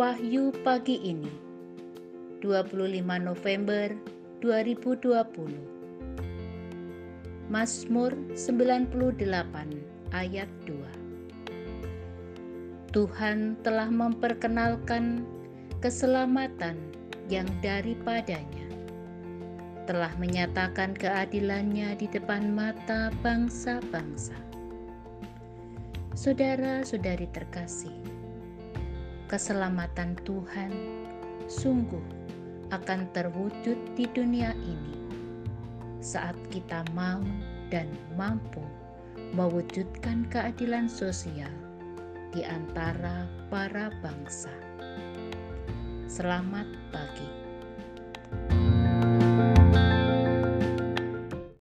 Wahyu pagi ini 25 November 2020 Mazmur 98 ayat 2 Tuhan telah memperkenalkan keselamatan yang daripadanya. Telah menyatakan keadilannya di depan mata bangsa-bangsa. Saudara-saudari terkasih, keselamatan Tuhan sungguh akan terwujud di dunia ini saat kita mau dan mampu mewujudkan keadilan sosial di antara para bangsa. Selamat pagi.